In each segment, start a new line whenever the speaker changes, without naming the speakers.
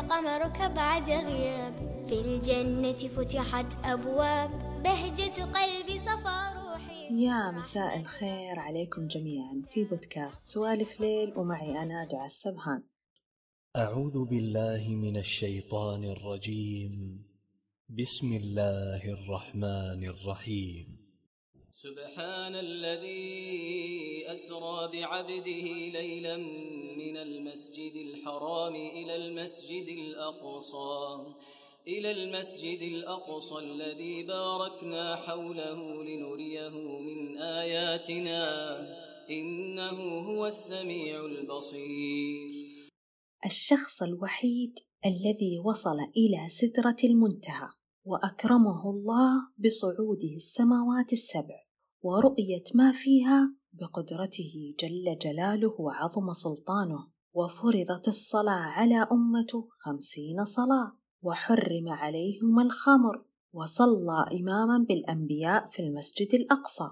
قمرك بعد غياب. في الجنة فتحت أبواب. بهجة قلبي صفى روحي.
يا مساء الخير عليكم جميعا. في بودكاست سوالف ليل ومعي أنا دعاء السبهان.
أعوذ بالله من الشيطان الرجيم. بسم الله الرحمن الرحيم.
سبحان الذي أسرى بعبده ليلا من المسجد الحرام إلى المسجد الأقصى إلى المسجد الأقصى الذي باركنا حوله لنريه من آياتنا إنه هو السميع البصير.
الشخص الوحيد الذي وصل إلى سدرة المنتهى. وأكرمه الله بصعوده السماوات السبع ورؤية ما فيها بقدرته جل جلاله وعظم سلطانه وفرضت الصلاة على أمته خمسين صلاة وحرم عليهم الخمر وصلى إماما بالأنبياء في المسجد الأقصى.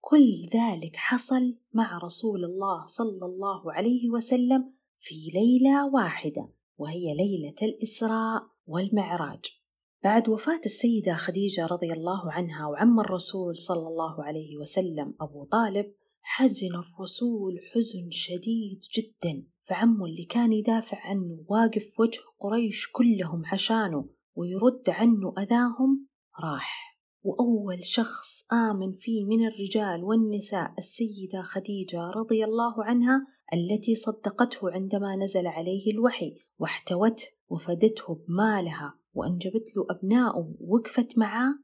كل ذلك حصل مع رسول الله صلى الله عليه وسلم في ليلة واحدة وهي ليلة الإسراء والمعراج. بعد وفاة السيدة خديجة رضي الله عنها وعم الرسول صلى الله عليه وسلم أبو طالب حزن الرسول حزن شديد جدا. فعمه اللي كان يدافع عنه واقف وجه قريش كلهم عشانه ويرد عنه أذاهم راح. وأول شخص آمن فيه من الرجال والنساء السيدة خديجة رضي الله عنها التي صدقته عندما نزل عليه الوحي واحتوته وفدته بمالها. وأنجبت له أبناءه ووقفت معاه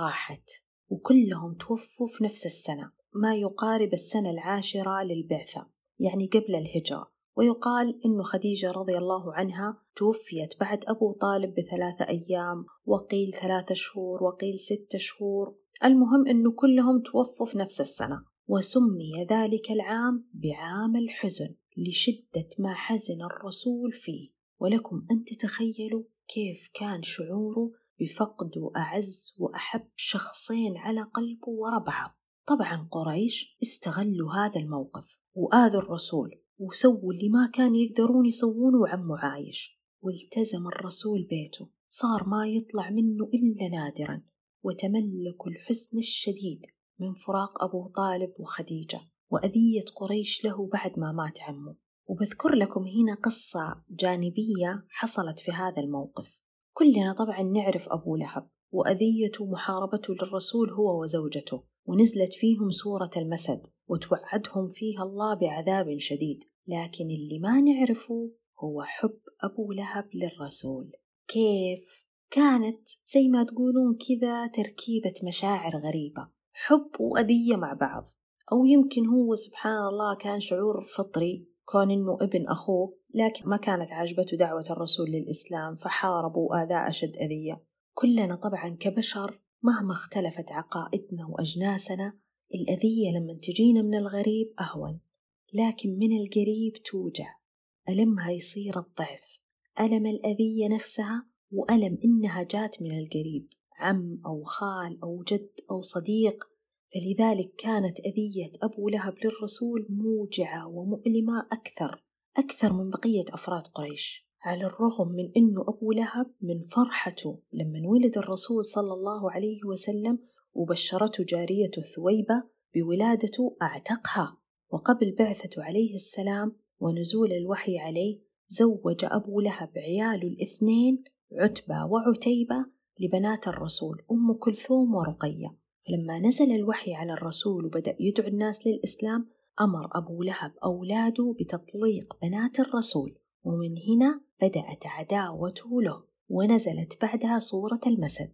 راحت. وكلهم توفوا في نفس السنة ما يقارب السنة العاشرة للبعثة يعني قبل الهجرة. ويقال أن خديجة رضي الله عنها توفيت بعد أبو طالب بثلاثة أيام وقيل ثلاثة شهور وقيل ستة شهور. المهم أنه كلهم توفوا في نفس السنة. وسمي ذلك العام بعام الحزن لشدة ما حزن الرسول فيه. ولكم أن تتخيلوا كيف كان شعوره بفقد أعز وأحب شخصين على قلبه ورا بعض. طبعا قريش استغلوا هذا الموقف وآذوا الرسول وسووا اللي ما كان يقدرون يسوونه وعمه عايش والتزم الرسول بيته. صار ما يطلع منه إلا نادرا. وتملكوا الحزن الشديد من فراق أبو طالب وخديجة. وأذية قريش له بعد ما مات عمه. وبذكر لكم هنا قصة جانبية حصلت في هذا الموقف. كلنا طبعا نعرف أبو لهب وأذيته ومحاربته للرسول هو وزوجته ونزلت فيهم سورة المسد وتوعدهم فيها الله بعذاب شديد. لكن اللي ما نعرفه هو حب أبو لهب للرسول. كيف؟ كانت زي ما تقولون كذا تركيبة مشاعر غريبة. حب وأذية مع بعض. أو يمكن هو سبحان الله كان شعور فطري كون إنه ابن أخوه لكن ما كانت عاجبته دعوة الرسول للإسلام فحاربوا وآذاه أشد أذية. كلنا طبعا كبشر مهما اختلفت عقائدنا وأجناسنا الأذية لما تجينا من الغريب أهون. لكن من القريب توجع. ألمها يصير الضعف. ألم الأذية نفسها وألم إنها جات من القريب. عم أو خال أو جد أو صديق فلذلك كانت أذية أبو لهب للرسول موجعة ومؤلمة أكثر أكثر من بقية أفراد قريش على الرغم من أنه أبو لهب من فرحته لما ولد الرسول صلى الله عليه وسلم وبشرته جاريته ثويبة بولادته أعتقها. وقبل بعثته عليه السلام ونزول الوحي عليه زوج أبو لهب عياله الاثنين عتبة وعتيبة لبنات الرسول أم كلثوم ورقية. فلما نزل الوحي على الرسول وبدأ يدعو الناس للإسلام أمر أبو لهب أولاده بتطليق بنات الرسول ومن هنا بدأت عداوته له ونزلت بعدها صورة المسد.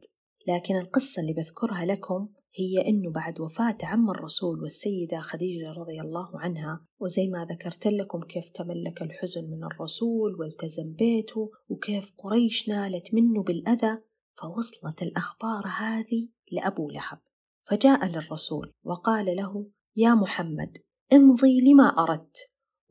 لكن القصة اللي بذكرها لكم هي أنه بعد وفاة عم الرسول والسيدة خديجة رضي الله عنها وزي ما ذكرت لكم كيف تملك الحزن من الرسول والتزم بيته وكيف قريش نالت منه بالأذى فوصلت الأخبار هذه لأبو لهب. فجاء للرسول وقال له يا محمد امضي لما أردت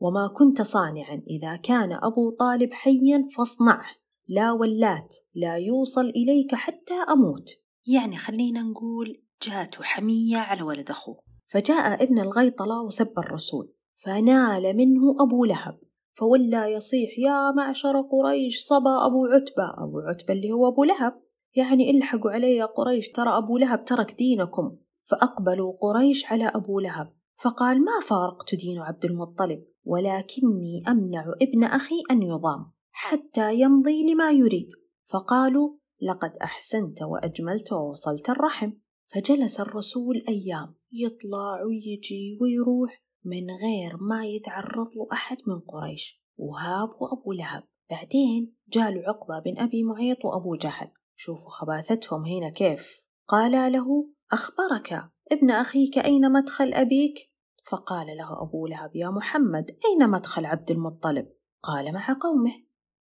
وما كنت صانعا إذا كان أبو طالب حيا فاصنعه لا ولات لا يوصل إليك حتى أموت. يعني خلينا نقول جاته حمية على ولد أخوه. فجاء ابن الغيطلة وسب الرسول فنال منه أبو لهب فولى يصيح يا معشر قريش صبا أبو عتبة. أبو عتبة اللي هو أبو لهب يعني إلحقوا علي يا قريش ترى أبو لهب ترك دينكم. فأقبلوا قريش على أبو لهب فقال ما فارقت دين عبد المطلب ولكني أمنع ابن أخي أن يضام حتى يمضي لما يريد. فقالوا لقد أحسنت وأجملت ووصلت الرحم. فجلس الرسول أيام يطلع ويجي ويروح من غير ما يتعرض له أحد من قريش. وهاب وأبو لهب. بعدين جاله عقبة بن أبي معيط وأبو جهل. شوفوا خباثتهم هنا كيف. قال له أخبرك ابن أخيك أين مدخل أبيك؟ فقال له أبو لهب يا محمد أين مدخل عبد المطلب؟ قال مع قومه.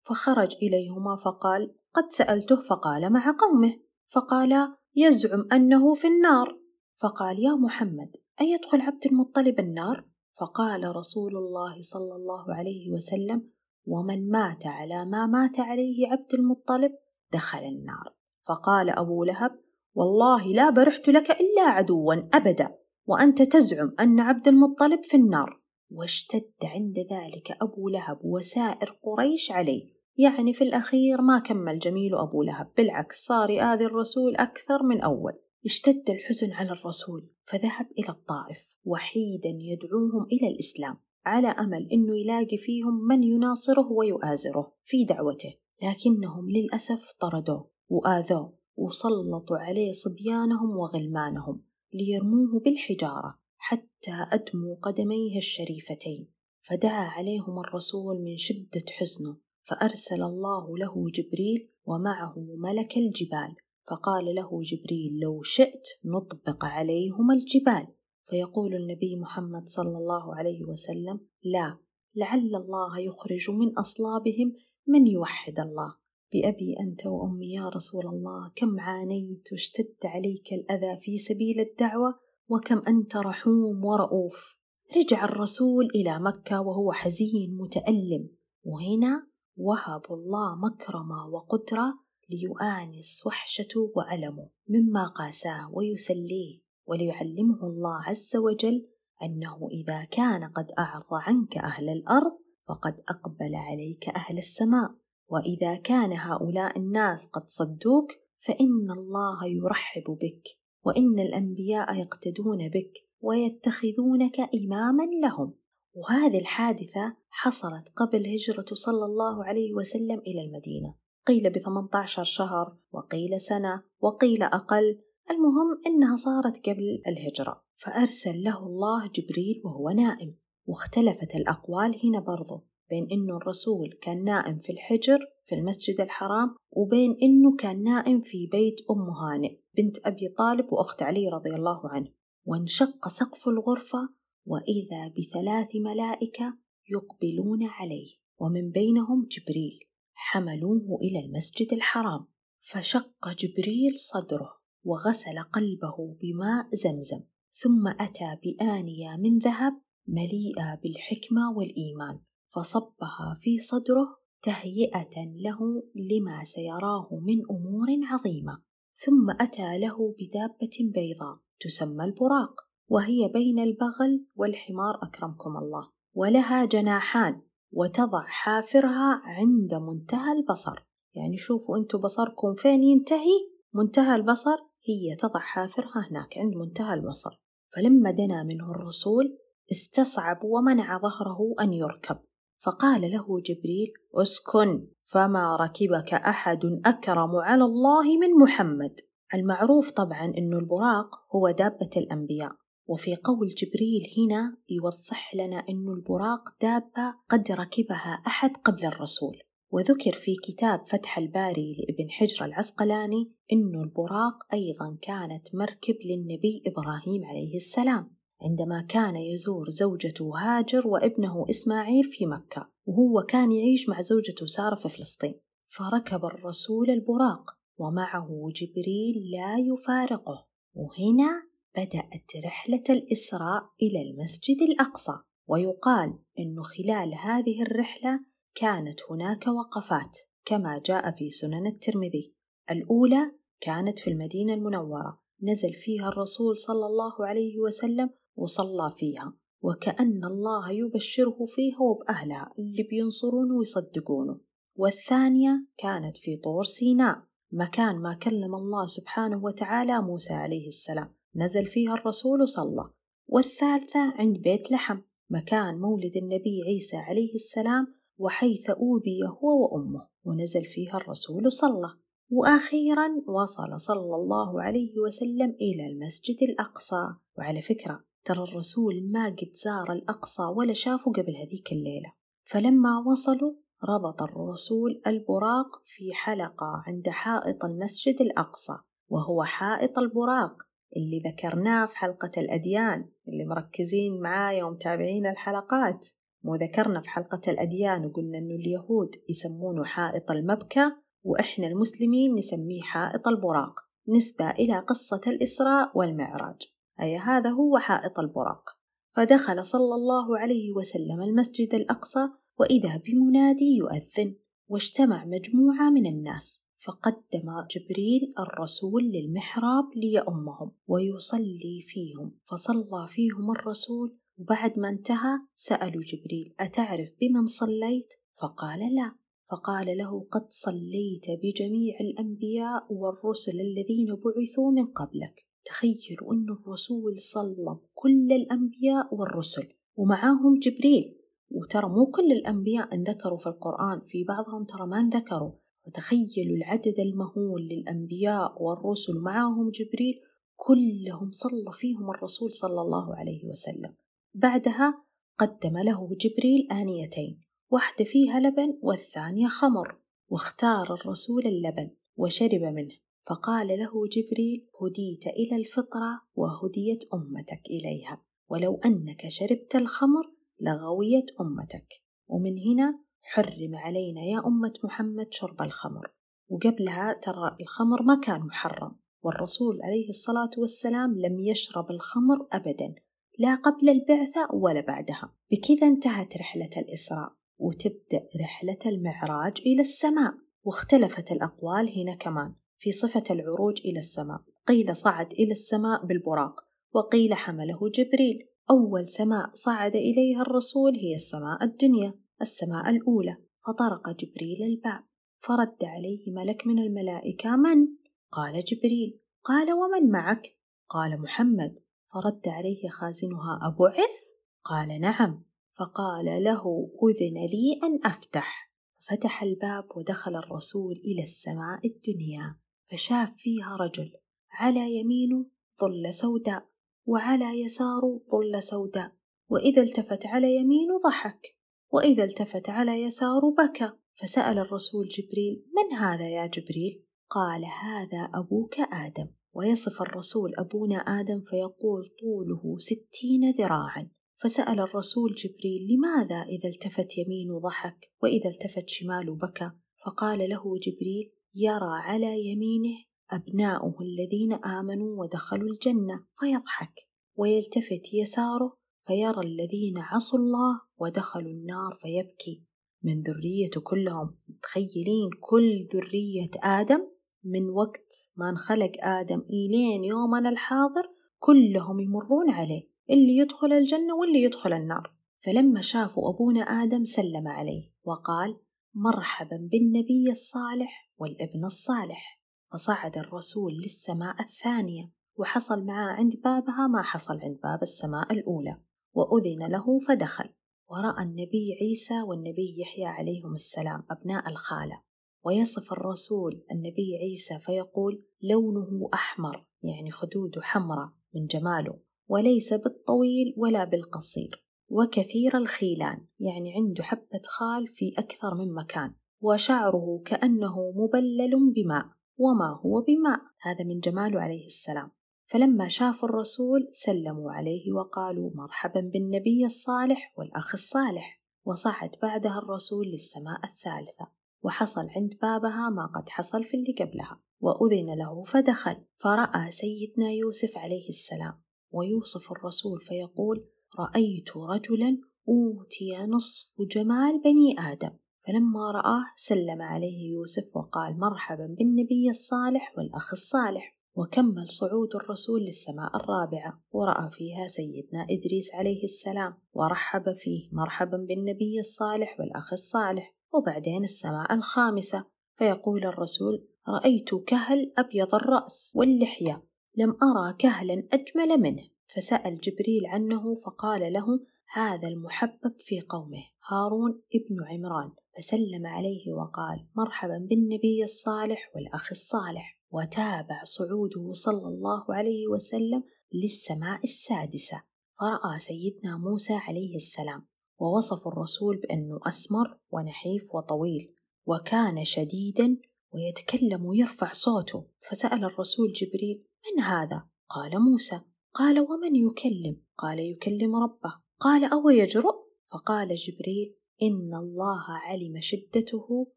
فخرج إليهما فقال قد سألته فقال مع قومه. فقال يزعم أنه في النار. فقال يا محمد أيدخل عبد المطلب النار؟ فقال رسول الله صلى الله عليه وسلم ومن مات على ما مات عليه عبد المطلب دخل النار. فقال أبو لهب والله لا برحت لك إلا عدوا أبدا وأنت تزعم أن عبد المطلب في النار. واشتد عند ذلك أبو لهب وسائر قريش عليه. يعني في الأخير ما كمل جميل أبو لهب بالعكس صار يآذي الرسول أكثر من أول. اشتد الحزن على الرسول فذهب إلى الطائف وحيدا يدعوهم إلى الإسلام على أمل أنه يلاقي فيهم من يناصره ويؤازره في دعوته. لكنهم للأسف طردوه وآذوه وسلطوا عليه صبيانهم وغلمانهم ليرموه بالحجارة حتى أدموا قدميه الشريفتين. فدعا عليهم الرسول من شدة حزنه فأرسل الله له جبريل ومعه ملك الجبال فقال له جبريل لو شئت نطبق عليهما الجبال فيقول النبي محمد صلى الله عليه وسلم لا لعل الله يخرج من أصلابهم من يوحد الله؟ بأبي أنت وأمي يا رسول الله كم عانيت واشتد عليك الأذى في سبيل الدعوة؟ وكم أنت رحوم ورؤوف. رجع الرسول إلى مكة وهو حزين متألم. وهنا وهب الله مكرمة وقدرة ليؤانس وحشته وألمه مما قاساه ويسليه. وليعلمه الله عز وجل أنه إذا كان قد أعرض عنك أهل الأرض فقد أقبل عليك أهل السماء وإذا كان هؤلاء الناس قد صدوك فإن الله يرحب بك وإن الأنبياء يقتدون بك ويتخذونك إماما لهم. وهذه الحادثة حصلت قبل هجرة صلى الله عليه وسلم إلى المدينة. قيل ب 18 شهر وقيل سنة وقيل أقل. المهم إنها صارت قبل الهجرة فأرسل له الله جبريل وهو نائم. واختلفت الأقوال هنا برضو بين إنه الرسول كان نائم في الحجر في المسجد الحرام وبين إنه كان نائم في بيت أم هانئ بنت أبي طالب وأخت علي رضي الله عنه. وانشق سقف الغرفة وإذا بثلاث ملائكة يقبلون عليه. ومن بينهم جبريل. حملوه إلى المسجد الحرام. فشق جبريل صدره وغسل قلبه بماء زمزم. ثم أتى بآنية من ذهب مليئة بالحكمة والإيمان فصبها في صدره تهيئة له لما سيراه من أمور عظيمة ثم أتى له بدابة بيضاء تسمى البراق وهي بين البغل والحمار أكرمكم الله ولها جناحان وتضع حافرها عند منتهى البصر. يعني شوفوا أنتم بصركم فين ينتهي؟ منتهى البصر هي تضع حافرها هناك عند منتهى البصر. فلما دنا منه الرسول استصعب ومنع ظهره أن يركب. فقال له جبريل اسكن فما ركبك أحد أكرم على الله من محمد. المعروف طبعا أن البراق هو دابة الأنبياء. وفي قول جبريل هنا يوضح لنا أن البراق دابة قد ركبها أحد قبل الرسول. وذكر في كتاب فتح الباري لابن حجر العسقلاني أن البراق أيضا كانت مركب للنبي إبراهيم عليه السلام. عندما كان يزور زوجته هاجر وابنه إسماعيل في مكة وهو كان يعيش مع زوجته سارة في فلسطين. فركب الرسول البراق ومعه جبريل لا يفارقه. وهنا بدأت رحلة الإسراء إلى المسجد الأقصى ويقال أنه خلال هذه الرحلة كانت هناك وقفات كما جاء في سنن الترمذي. الأولى كانت في المدينة المنورة. نزل فيها الرسول صلى الله عليه وسلم وصلى فيها وكأن الله يبشره فيها وبأهلها اللي بينصرونه ويصدقونه. والثانية كانت في طور سيناء مكان ما كلم الله سبحانه وتعالى موسى عليه السلام. نزل فيها الرسول وصلى. والثالثة عند بيت لحم مكان مولد النبي عيسى عليه السلام وحيث أوذي هو وأمه. ونزل فيها الرسول صلى وأخيرا وصل صلى الله عليه وسلم إلى المسجد الأقصى. وعلى فكرة ترى الرسول ما قد زار الأقصى ولا شافه قبل هذيك الليلة. فلما وصلوا ربط الرسول البراق في حلقة عند حائط المسجد الأقصى وهو حائط البراق اللي ذكرناه في حلقة الأديان اللي مركزين معايا ومتابعين الحلقات. مو ذكرنا في حلقة الأديان وقلنا إنه اليهود يسمونه حائط المبكى وإحنا المسلمين نسميه حائط البراق. نسبة إلى قصة الإسراء والمعراج. أي هذا هو حائط البراق. فدخل صلى الله عليه وسلم المسجد الأقصى وإذا بمنادي يؤذن واجتمع مجموعة من الناس فقدم جبريل الرسول للمحراب ليأمهم ويصلي فيهم فصلى فيهم الرسول. وبعد ما انتهى سألوا جبريل أتعرف بمن صليت؟ فقال لا. فقال له قد صليت بجميع الأنبياء والرسل الذين بعثوا من قبلك. تخيلوا أن الرسول صلى كل الأنبياء والرسل ومعاهم جبريل. وترى مو كل الأنبياء انذكروا في القرآن في بعضهم ترى ما انذكروا فتخيلوا العدد المهول للأنبياء والرسل معاهم جبريل كلهم صلى فيهم الرسول صلى الله عليه وسلم. بعدها قدم له جبريل آنيتين واحدة فيها لبن والثانية خمر واختار الرسول اللبن وشرب منه. فقال له جبريل هديت إلى الفطرة وهديت أمتك إليها ولو أنك شربت الخمر لغويت أمتك. ومن هنا حرم علينا يا أمة محمد شرب الخمر. وقبلها ترى الخمر ما كان محرم والرسول عليه الصلاة والسلام لم يشرب الخمر أبدا لا قبل البعثة ولا بعدها. بكذا انتهت رحلة الإسراء وتبدأ رحلة المعراج إلى السماء واختلفت الأقوال هنا كمان. في صفة العروج إلى السماء. قيل صعد إلى السماء بالبراق وقيل حمله جبريل. أول سماء صعد إليها الرسول هي السماء الدنيا السماء الأولى. فطرق جبريل الباب. فرد عليه ملك من الملائكة من؟ قال جبريل. قال ومن معك؟ قال محمد. فرد عليه خازنها أبعث؟ قال نعم. فقال له أذن لي أن أفتح. فتح الباب ودخل الرسول إلى السماء الدنيا. فشاف فيها رجل على يمينه ظل سوداء وعلى يساره ظل سوداء وإذا التفت على يمينه ضحك وإذا التفت على يساره بكى. فسأل الرسول جبريل من هذا يا جبريل؟ قال هذا أبوك آدم. ويصف الرسول أبونا آدم فيقول طوله ستين ذراعا. فسأل الرسول جبريل لماذا إذا التفت يمينه ضحك وإذا التفت شماله بكى؟ فقال له جبريل يرى على يمينه أبناؤه الذين آمنوا ودخلوا الجنة فيضحك ويلتفت يساره فيرى الذين عصوا الله ودخلوا النار فيبكي. من ذريته كلهم متخيلين كل ذرية آدم؟ من وقت ما انخلق آدم إلين يومنا الحاضر كلهم يمرون عليه اللي يدخل الجنة واللي يدخل النار. فلما شافوا أبونا آدم سلم عليه وقال مرحبا بالنبي الصالح. والابن الصالح. فصعد الرسول للسماء الثانية وحصل معاه عند بابها ما حصل عند باب السماء الأولى وأذن له فدخل. ورأى النبي عيسى والنبي يحيى عليهم السلام أبناء الخالة. ويصف الرسول النبي عيسى فيقول لونه أحمر يعني خدوده حمراء من جماله وليس بالطويل ولا بالقصير وكثير الخيلان يعني عنده حبة خال في أكثر من مكان. وشعره كأنه مبلل بماء وما هو بماء. هذا من جماله عليه السلام. فلما شافوا الرسول سلموا عليه وقالوا مرحبا بالنبي الصالح والأخ الصالح. وصعد بعدها الرسول للسماء الثالثة. وحصل عند بابها ما قد حصل في اللي قبلها. وأذن له فدخل. فرأى سيدنا يوسف عليه السلام. ويوصف الرسول فيقول رأيت رجلا أوتي نصف جمال بني آدم. فلما رآه سلم عليه يوسف وقال مرحبا بالنبي الصالح والأخ الصالح. وكمل صعود الرسول للسماء الرابعة. ورأى فيها سيدنا إدريس عليه السلام. ورحب فيه مرحبا بالنبي الصالح والأخ الصالح. وبعدين السماء الخامسة. فيقول الرسول رأيت كهل أبيض الرأس واللحية. لم أرى كهلا أجمل منه. فسأل جبريل عنه فقال له هذا المحبب في قومه هارون ابن عمران. فسلم عليه وقال مرحبا بالنبي الصالح والأخ الصالح وتابع صعوده صلى الله عليه وسلم للسماء السادسة فرأى سيدنا موسى عليه السلام ووصف الرسول بأنه أسمر ونحيف وطويل وكان شديدا ويتكلم ويرفع صوته فسأل الرسول جبريل من هذا؟ قال موسى قال ومن يكلم؟ قال يكلم ربه قال أو يجرؤ؟ فقال جبريل إن الله علم شدته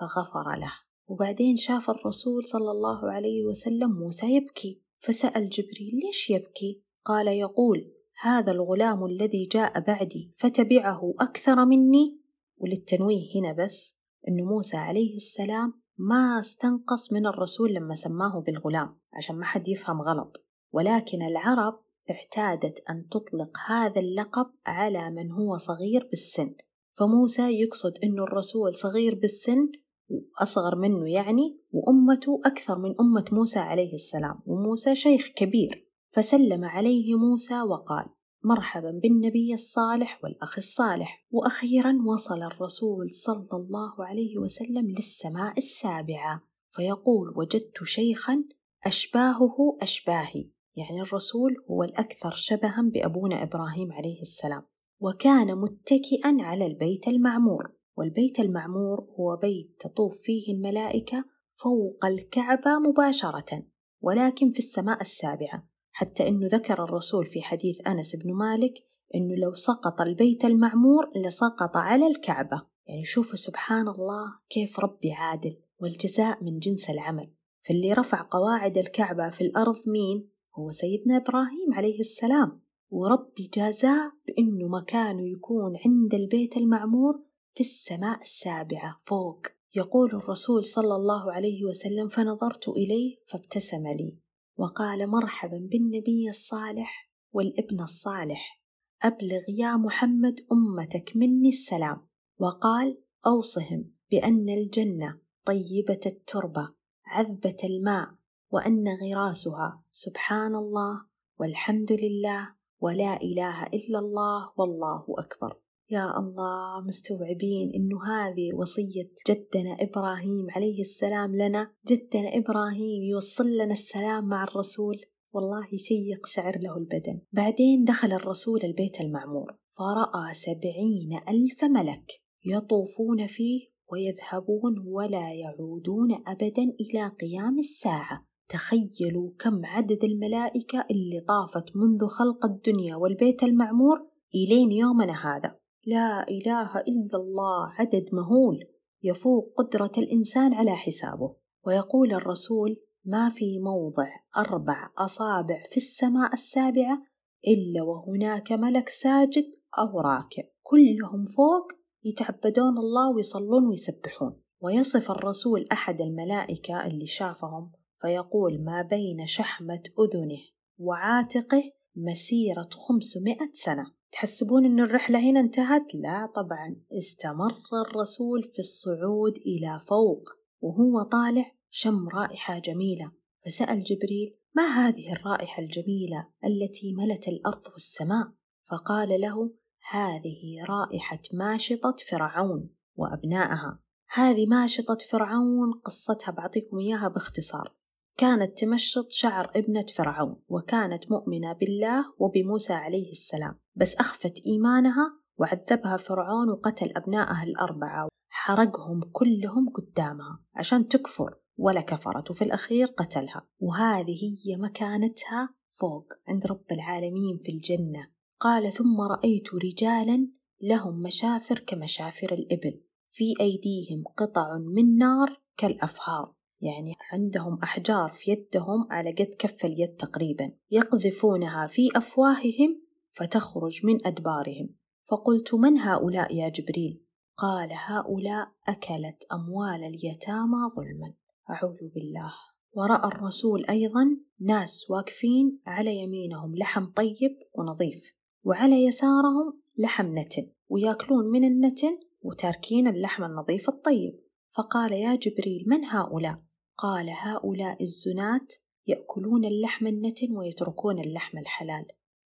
فغفر له. وبعدين شاف الرسول صلى الله عليه وسلم موسى يبكي. فسأل جبريل ليش يبكي؟ قال يقول هذا الغلام الذي جاء بعدي فتبعه أكثر مني؟ وللتنويه هنا بس أن موسى عليه السلام ما استنقص من الرسول لما سماه بالغلام عشان ما حد يفهم غلط. ولكن العرب اعتادت أن تطلق هذا اللقب على من هو صغير بالسن. فموسى يقصد أنه الرسول صغير بالسن وأصغر منه يعني وأمته أكثر من أمة موسى عليه السلام وموسى شيخ كبير. فسلم عليه موسى وقال مرحبا بالنبي الصالح والأخ الصالح. وأخيرا وصل الرسول صلى الله عليه وسلم للسماء السابعة. فيقول وجدت شيخا أشباهه أشباهي. يعني الرسول هو الأكثر شبها بأبونا إبراهيم عليه السلام. وكان متكئا على البيت المعمور والبيت المعمور هو بيت تطوف فيه الملائكة فوق الكعبة مباشرة ولكن في السماء السابعة حتى أنه ذكر الرسول في حديث أنس بن مالك أنه لو سقط البيت المعمور لسقط على الكعبة. يعني شوفوا سبحان الله كيف ربي عادل والجزاء من جنس العمل. فاللي رفع قواعد الكعبة في الأرض مين؟ هو سيدنا إبراهيم عليه السلام. وربي جازاه بأنه مكانه يكون عند البيت المعمور في السماء السابعة فوق. يقول الرسول صلى الله عليه وسلم فنظرت إليه فابتسم لي. وقال مرحبا بالنبي الصالح والابن الصالح. أبلغ يا محمد أمتك مني السلام. وقال أوصهم بأن الجنة طيبة التربة عذبة الماء وأن غراسها سبحان الله والحمد لله ولا إله إلا الله والله أكبر. يا الله مستوعبين إنه هذه وصية جدنا إبراهيم عليه السلام لنا؟ جدنا إبراهيم يوصل لنا السلام مع الرسول؟ والله شيء يقشعر له البدن. بعدين دخل الرسول البيت المعمور فرأى سبعين ألف ملك يطوفون فيه ويذهبون ولا يعودون أبدا إلى قيام الساعة. تخيلوا كم عدد الملائكة اللي طافت منذ خلق الدنيا والبيت المعمور إلين يومنا هذا. لا إله إلا الله عدد مهول. يفوق قدرة الإنسان على حسابه. ويقول الرسول ما في موضع أربع أصابع في السماء السابعة إلا وهناك ملك ساجد أو راكع. كلهم فوق يتعبدون الله ويصلون ويسبحون. ويصف الرسول أحد الملائكة اللي شافهم فيقول ما بين شحمة أذنه وعاتقه مسيرة خمسمائة سنة. تحسبون أن الرحلة هنا انتهت؟ لا طبعا. استمر الرسول في الصعود إلى فوق وهو طالع شم رائحة جميلة. فسأل جبريل ما هذه الرائحة الجميلة التي ملت الأرض والسماء؟ فقال له هذه رائحة ماشطة فرعون وأبنائها. هذه ماشطة فرعون قصتها بعطيكم إياها باختصار. كانت تمشط شعر ابنة فرعون وكانت مؤمنة بالله وبموسى عليه السلام. بس أخفت إيمانها وعذبها فرعون وقتل أبنائها الأربعة حرقهم كلهم قدامها عشان تكفر ولا كفرت وفي الأخير قتلها. وهذه هي مكانتها فوق عند رب العالمين في الجنة. قال ثم رأيت رجالا لهم مشافر كمشافر الإبل في أيديهم قطع من نار كالأفهار. يعني عندهم أحجار في يدهم على قد كف اليد تقريبا يقذفونها في أفواههم فتخرج من أدبارهم. فقلت من هؤلاء يا جبريل؟ قال هؤلاء أكلت أموال اليتامى ظلما. أعوذ بالله. ورأى الرسول أيضا ناس واقفين على يمينهم لحم طيب ونظيف وعلى يسارهم لحم نتن ويأكلون من النتن وتاركين اللحم النظيف الطيب. فقال يا جبريل من هؤلاء؟ قال هؤلاء الزنات يأكلون اللحم النتن ويتركون اللحم الحلال.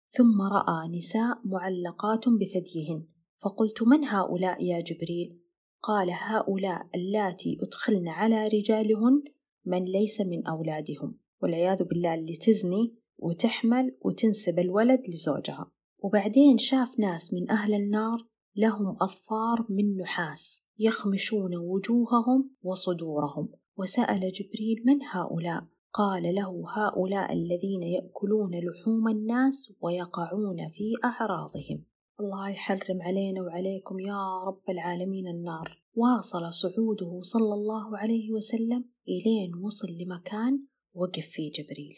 ثم رأى نساء معلقات بثديهن. فقلت من هؤلاء يا جبريل؟ قال هؤلاء اللاتي أدخلن على رجالهن من ليس من أولادهم. والعياذ بالله اللي تزني وتحمل وتنسب الولد لزوجها. وبعدين شاف ناس من أهل النار لهم أظفار من نحاس يخمشون وجوههم وصدورهم. وسأل جبريل من هؤلاء؟ قال له هؤلاء الذين يأكلون لحوم الناس ويقعون في أعراضهم. الله يحرم علينا وعليكم يا رب العالمين النار. واصل صعوده صلى الله عليه وسلم إلين وصل لمكان وقف فيه جبريل.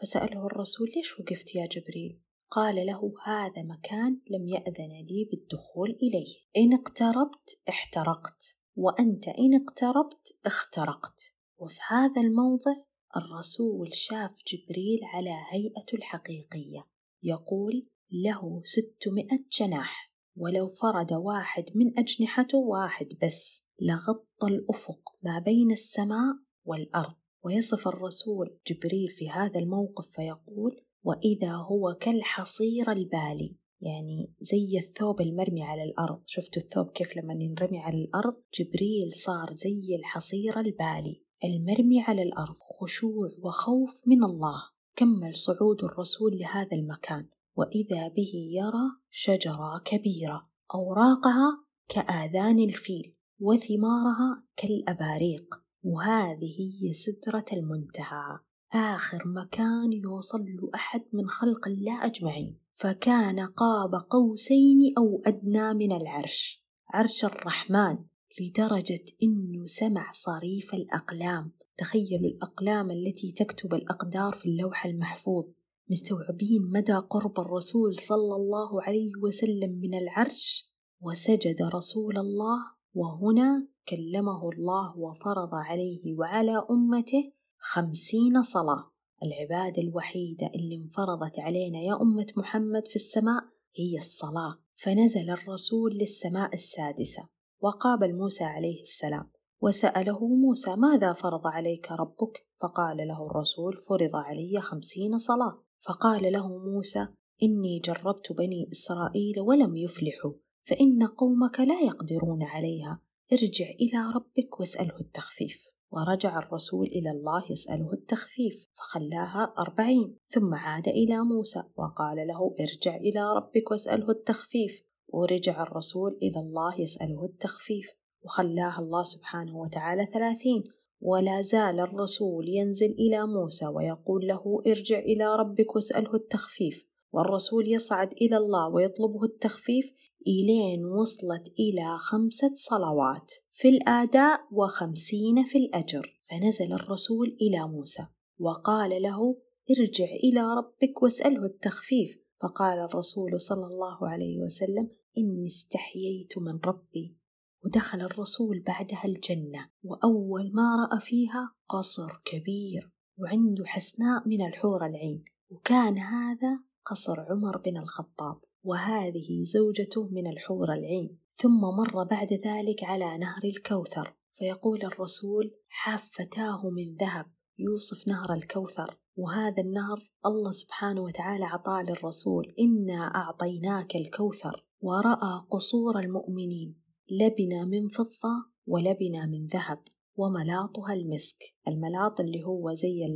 فسأله الرسول ليش وقفت يا جبريل؟ قال له هذا مكان لم يأذن لي بالدخول إليه. إن اقتربت احترقت. وأنت إن اقتربت اخترقت. وفي هذا الموضع الرسول شاف جبريل على هيئته الحقيقية. يقول له ستمائة جناح. ولو فرد واحد من أجنحته واحد بس. لغطى الأفق ما بين السماء والأرض. ويصف الرسول جبريل في هذا الموقف فيقول وإذا هو كالحصير البالي. يعني زي الثوب المرمي على الأرض. شفتوا الثوب كيف لما ينرمي على الأرض؟ جبريل صار زي الحصير البالي المرمي على الأرض. خشوع وخوف من الله. كمل صعود الرسول لهذا المكان. وإذا به يرى شجرة كبيرة أوراقها كآذان الفيل وثمارها كالأباريق. وهذه هي سدرة المنتهى. آخر مكان يوصل له أحد من خلق الله أجمعين. فكان قاب قوسين أو أدنى من العرش. عرش الرحمن لدرجة إنه سمع صريف الأقلام. تخيلوا الأقلام التي تكتب الأقدار في اللوح المحفوظ. مستوعبين مدى قرب الرسول صلى الله عليه وسلم من العرش؟ وسجد رسول الله وهنا كلمه الله وفرض عليه وعلى أمته خمسين صلاة. العبادة الوحيدة اللي انفرضت علينا يا أمة محمد في السماء هي الصلاة. فنزل الرسول للسماء السادسة وقابل موسى عليه السلام وسأله موسى ماذا فرض عليك ربك؟ فقال له الرسول فرض علي خمسين صلاة. فقال له موسى إني جربت بني إسرائيل ولم يفلحوا فإن قومك لا يقدرون عليها. ارجع إلى ربك واسأله التخفيف. ورجع الرسول إلى الله يسأله التخفيف فخلاها أربعين ثم عاد إلى موسى وقال له ارجع إلى ربك واسأله التخفيف. ورجع الرسول إلى الله يسأله التخفيف وخلاها الله سبحانه وتعالى ثلاثين. ولا زال الرسول ينزل إلى موسى ويقول له ارجع إلى ربك واسأله التخفيف. والرسول يصعد إلى الله ويطلبه التخفيف إلين وصلت إلى خمسة صلوات في الآداء وخمسين في الأجر. فنزل الرسول إلى موسى وقال له ارجع إلى ربك واسأله التخفيف. فقال الرسول صلى الله عليه وسلم إني استحييت من ربي. ودخل الرسول بعدها الجنة وأول ما رأى فيها قصر كبير وعنده حسناء من الحور العين. وكان هذا قصر عمر بن الخطاب. وهذه زوجته من الحور العين. ثم مر بعد ذلك على نهر الكوثر فيقول الرسول حافتاه من ذهب. يوصف نهر الكوثر وهذا النهر الله سبحانه وتعالى عطاه للرسول إنا أعطيناك الكوثر. ورأى قصور المؤمنين لبنة من فضة ولبنة من ذهب وملاطها المسك. الملاط اللي هو زي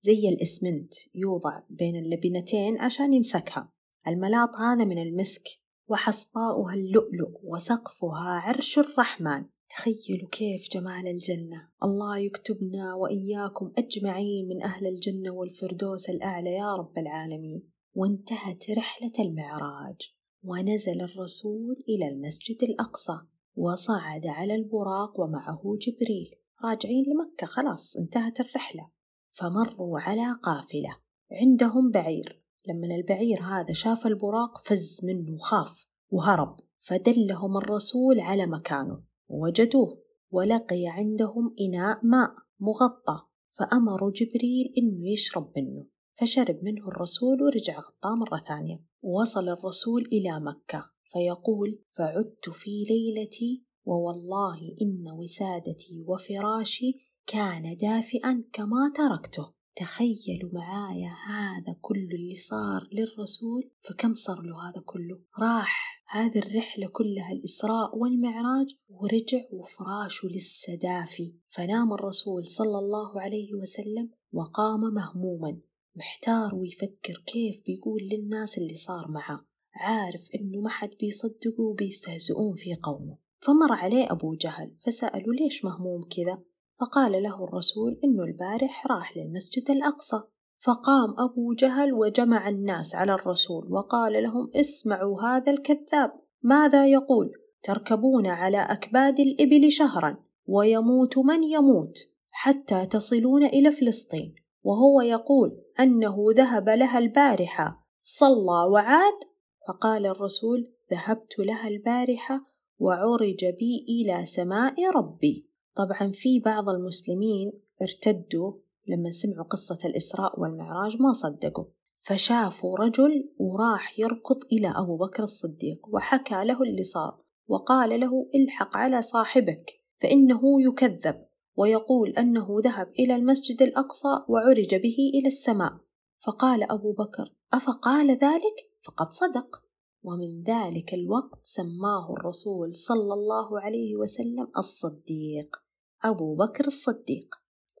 زي الإسمنت يوضع بين اللبنتين عشان يمسكها. الملاط هذا من المسك وحصباؤها اللؤلؤ وسقفها عرش الرحمن. تخيلوا كيف جمال الجنة. الله يكتبنا وإياكم أجمعين من أهل الجنة والفردوس الأعلى يا رب العالمين. وانتهت رحلة المعراج ونزل الرسول إلى المسجد الأقصى وصعد على البراق ومعه جبريل. راجعين لمكة خلاص انتهت الرحلة. فمروا على قافلة عندهم بعير. لما البعير هذا شاف البراق فز منه وخاف وهرب فدلهم الرسول على مكانه. ووجدوه ولقي عندهم إناء ماء مغطى فأمروا جبريل إنه يشرب منه. فشرب منه الرسول ورجع غطاه مرة ثانية. ووصل الرسول إلى مكة فيقول فعدت في ليلتي ووالله إن وسادتي وفراشي كان دافئا كما تركته. تخيلوا معايا هذا كله اللي صار للرسول فكم صار له هذا كله؟ راح هذه الرحلة كلها الإسراء والمعراج ورجع وفراشه لسه دافي فنام الرسول صلى الله عليه وسلم وقام مهموما. محتار ويفكر كيف بيقول للناس اللي صار معه. عارف إنه ما حد بيصدقه وبيستهزئون في قومه. فمر عليه أبو جهل فسأله ليش مهموم كذا؟ فقال له الرسول إنه البارح راح للمسجد الأقصى. فقام أبو جهل وجمع الناس على الرسول وقال لهم اسمعوا هذا الكذاب. ماذا يقول؟ تركبون على أكباد الإبل شهرا ويموت من يموت حتى تصلون إلى فلسطين. وهو يقول أنه ذهب لها البارحة. صلى وعاد؟ فقال الرسول ذهبت لها البارحة وعرج بي إلى سماء ربي. طبعا في بعض المسلمين ارتدوا لما سمعوا قصة الإسراء والمعراج ما صدقوا فشافوا رجل وراح يركض إلى أبو بكر الصديق وحكى له اللي صار وقال له الحق على صاحبك فإنه يكذب ويقول أنه ذهب إلى المسجد الأقصى وعرج به إلى السماء فقال أبو بكر أفقال ذلك؟ فقد صدق. ومن ذلك الوقت سماه الرسول صلى الله عليه وسلم الصديق أبو بكر الصديق.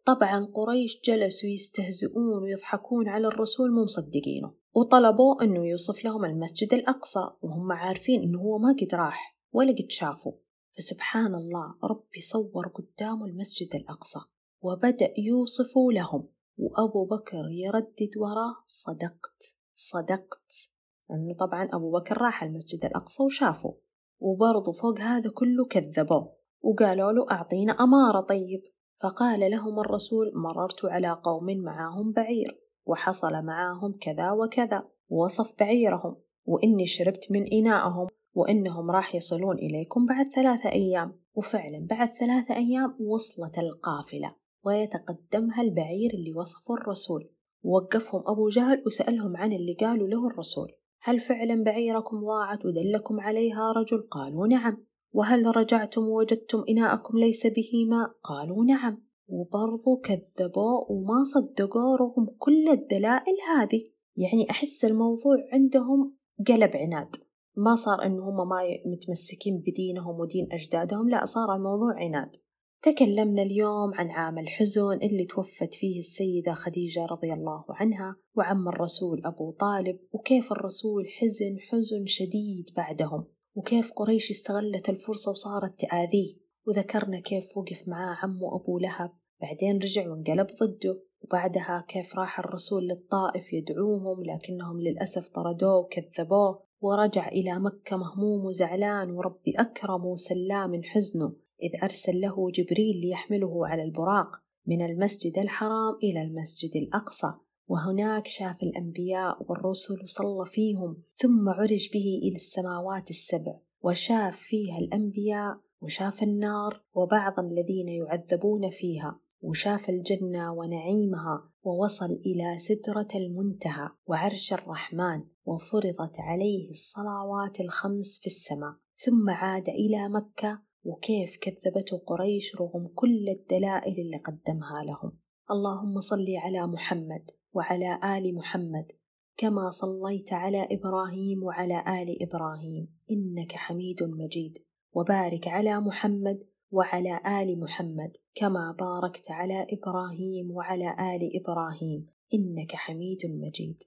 طبعا قريش جلسوا يستهزئون ويضحكون على الرسول مو مصدقينه وطلبوا أنه يوصف لهم المسجد الأقصى وهم عارفين أنه هو ما قد راح ولا قد شافه. فسبحان الله ربي صور قدامه المسجد الأقصى وبدأ يوصف لهم وأبو بكر يردد وراه صدقت صدقت. لأنه طبعا أبو بكر راح المسجد الأقصى وشافه وبرضه فوق هذا كله كذبوه وقالوا له أعطينا أمارة طيب. فقال لهم الرسول مررت على قوم معاهم بعير وحصل معاهم كذا وكذا ووصف بعيرهم وإني شربت من إناءهم وإنهم راح يصلون إليكم بعد ثلاثة أيام. وفعلا بعد ثلاثة أيام وصلت القافلة ويتقدمها البعير اللي وصفه الرسول. ووقفهم أبو جهل وسألهم عن اللي قالوا له الرسول. هل فعلا بعيركم ضاعت ودلكم عليها رجل؟ قالوا نعم. وهل رجعتم ووجدتم إناءكم ليس به ماء؟ قالوا نعم. وبرضو كذبوا وما صدقوا رغم كل الدلائل هذه. يعني أحس الموضوع عندهم قلب عناد. ما صار إن هم ما متمسكين بدينهم ودين أجدادهم لا صار الموضوع عناد. تكلمنا اليوم عن عام الحزن اللي توفت فيه السيدة خديجة رضي الله عنها وعم الرسول أبو طالب وكيف الرسول حزن حزن شديد بعدهم وكيف قريش استغلت الفرصة وصارت تآذيه. وذكرنا كيف وقف معاه عمه أبو لهب بعدين رجع وانقلب ضده وبعدها كيف راح الرسول للطائف يدعوهم لكنهم للأسف طردوه وكذبوه ورجع إلى مكة مهموم وزعلان وربي أكرم وسلاه من حزنه. إذ أرسل له جبريل ليحمله على البراق من المسجد الحرام إلى المسجد الأقصى وهناك شاف الأنبياء والرسل صلى فيهم ثم عرج به إلى السماوات السبع وشاف فيها الأنبياء وشاف النار وبعض الذين يعذبون فيها وشاف الجنة ونعيمها ووصل إلى سدرة المنتهى وعرش الرحمن وفرضت عليه الصلوات الخمس في السماء ثم عاد إلى مكة وكيف كذبته قريش رغم كل الدلائل اللي قدمها لهم. اللهم صل على محمد وعلى آل محمد كما صليت على إبراهيم وعلى آل إبراهيم إنك حميد مجيد. وبارك على محمد وعلى آل محمد كما باركت على إبراهيم وعلى آل إبراهيم إنك حميد مجيد.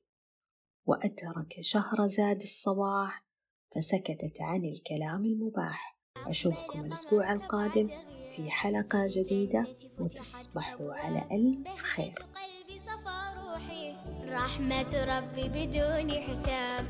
وأدرك شهر زاد الصباح فسكتت عن الكلام المباح. أشوفكم الأسبوع القادم في حلقة جديدة وتصبحوا على ألف خير.
رحمة ربي بدون حساب.